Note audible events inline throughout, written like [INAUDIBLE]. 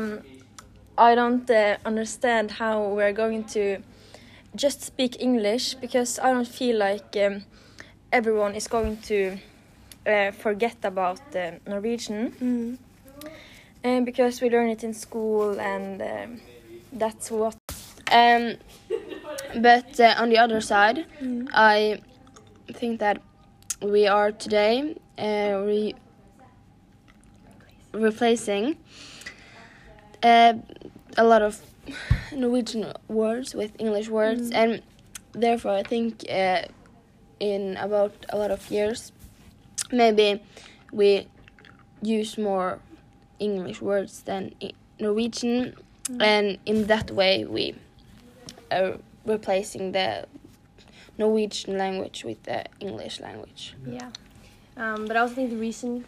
um, I don't uh, understand how we're going to just speak English because I don't feel like um, everyone is going to uh, forget about uh, Norwegian. Mm. Uh, because we learn it in school and um, that's what Um, but uh, on the other side, I think that we are today uh, re- replacing uh, a lot of Norwegian words with English words, and therefore I think uh, in about a lot of years, maybe we use more English words than Norwegian, and in that way we are replacing the Norwegian language with the English language. Yeah. Um, but I also think the reason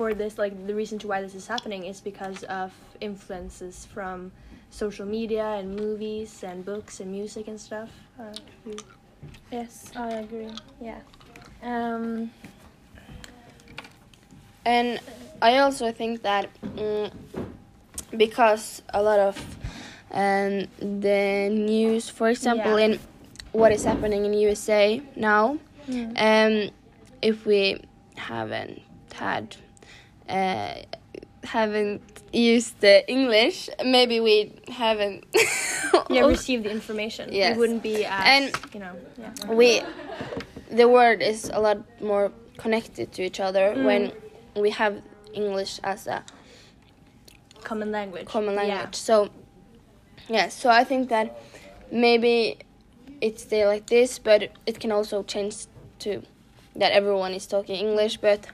for this, like the reason to why this is happening, is because of influences from social media and movies and books and music and stuff. Uh, you- yes I agree yeah um, And I also think that mm, because a lot of um, the news, for example, Yeah. in what is happening in USA now, um, if we haven't had uh, haven't used the English, maybe we haven't. yeah, [LAUGHS] receive the information. Yes. It wouldn't be as And- you know. Yeah. we the word is a lot more connected to each other when we have English as a Common language. common Yeah. language. So yeah, so I think that maybe it's stay like this, but it can also change to that everyone is talking English, but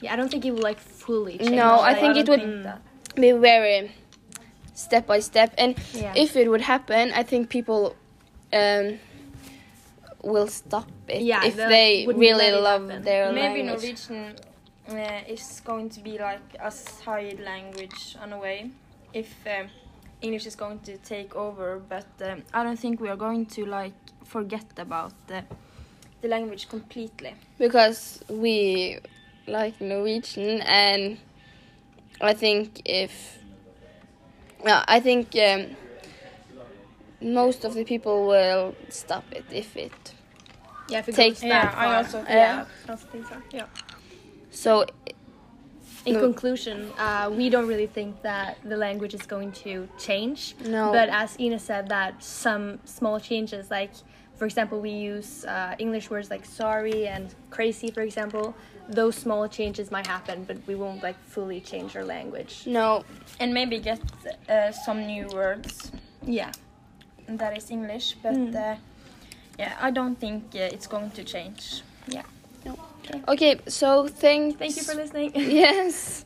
Yeah, I don't think it will like fully change. No, I like, think it would- think be very step by step. And Yeah. if it would happen, I think people um, will stop it Yeah, if they'll- wouldn't really love happen. their maybe language. Norwegian uh, is going to be like a side language in a way if um, English is going to take over but um, I don't think we are going to like forget about the, the language completely because we like Norwegian, and I think if yeah, I think um, most of the people will stop it if it. Yeah, if it Take- goes yeah that I far. also Yeah. I also think so. Yeah. So In No. conclusion, uh, we don't really think that the language is going to change. No. But as Ina said, that some small changes, like for example, we use uh, English words like sorry and crazy, for example. Those small changes might happen, but we won't like fully change our language. no, and maybe get uh, some new words Yeah. that is English but uh, yeah I don't think uh, it's going to change Yeah. okay. okay. So thanks. Thank you for listening. [LAUGHS] Yes.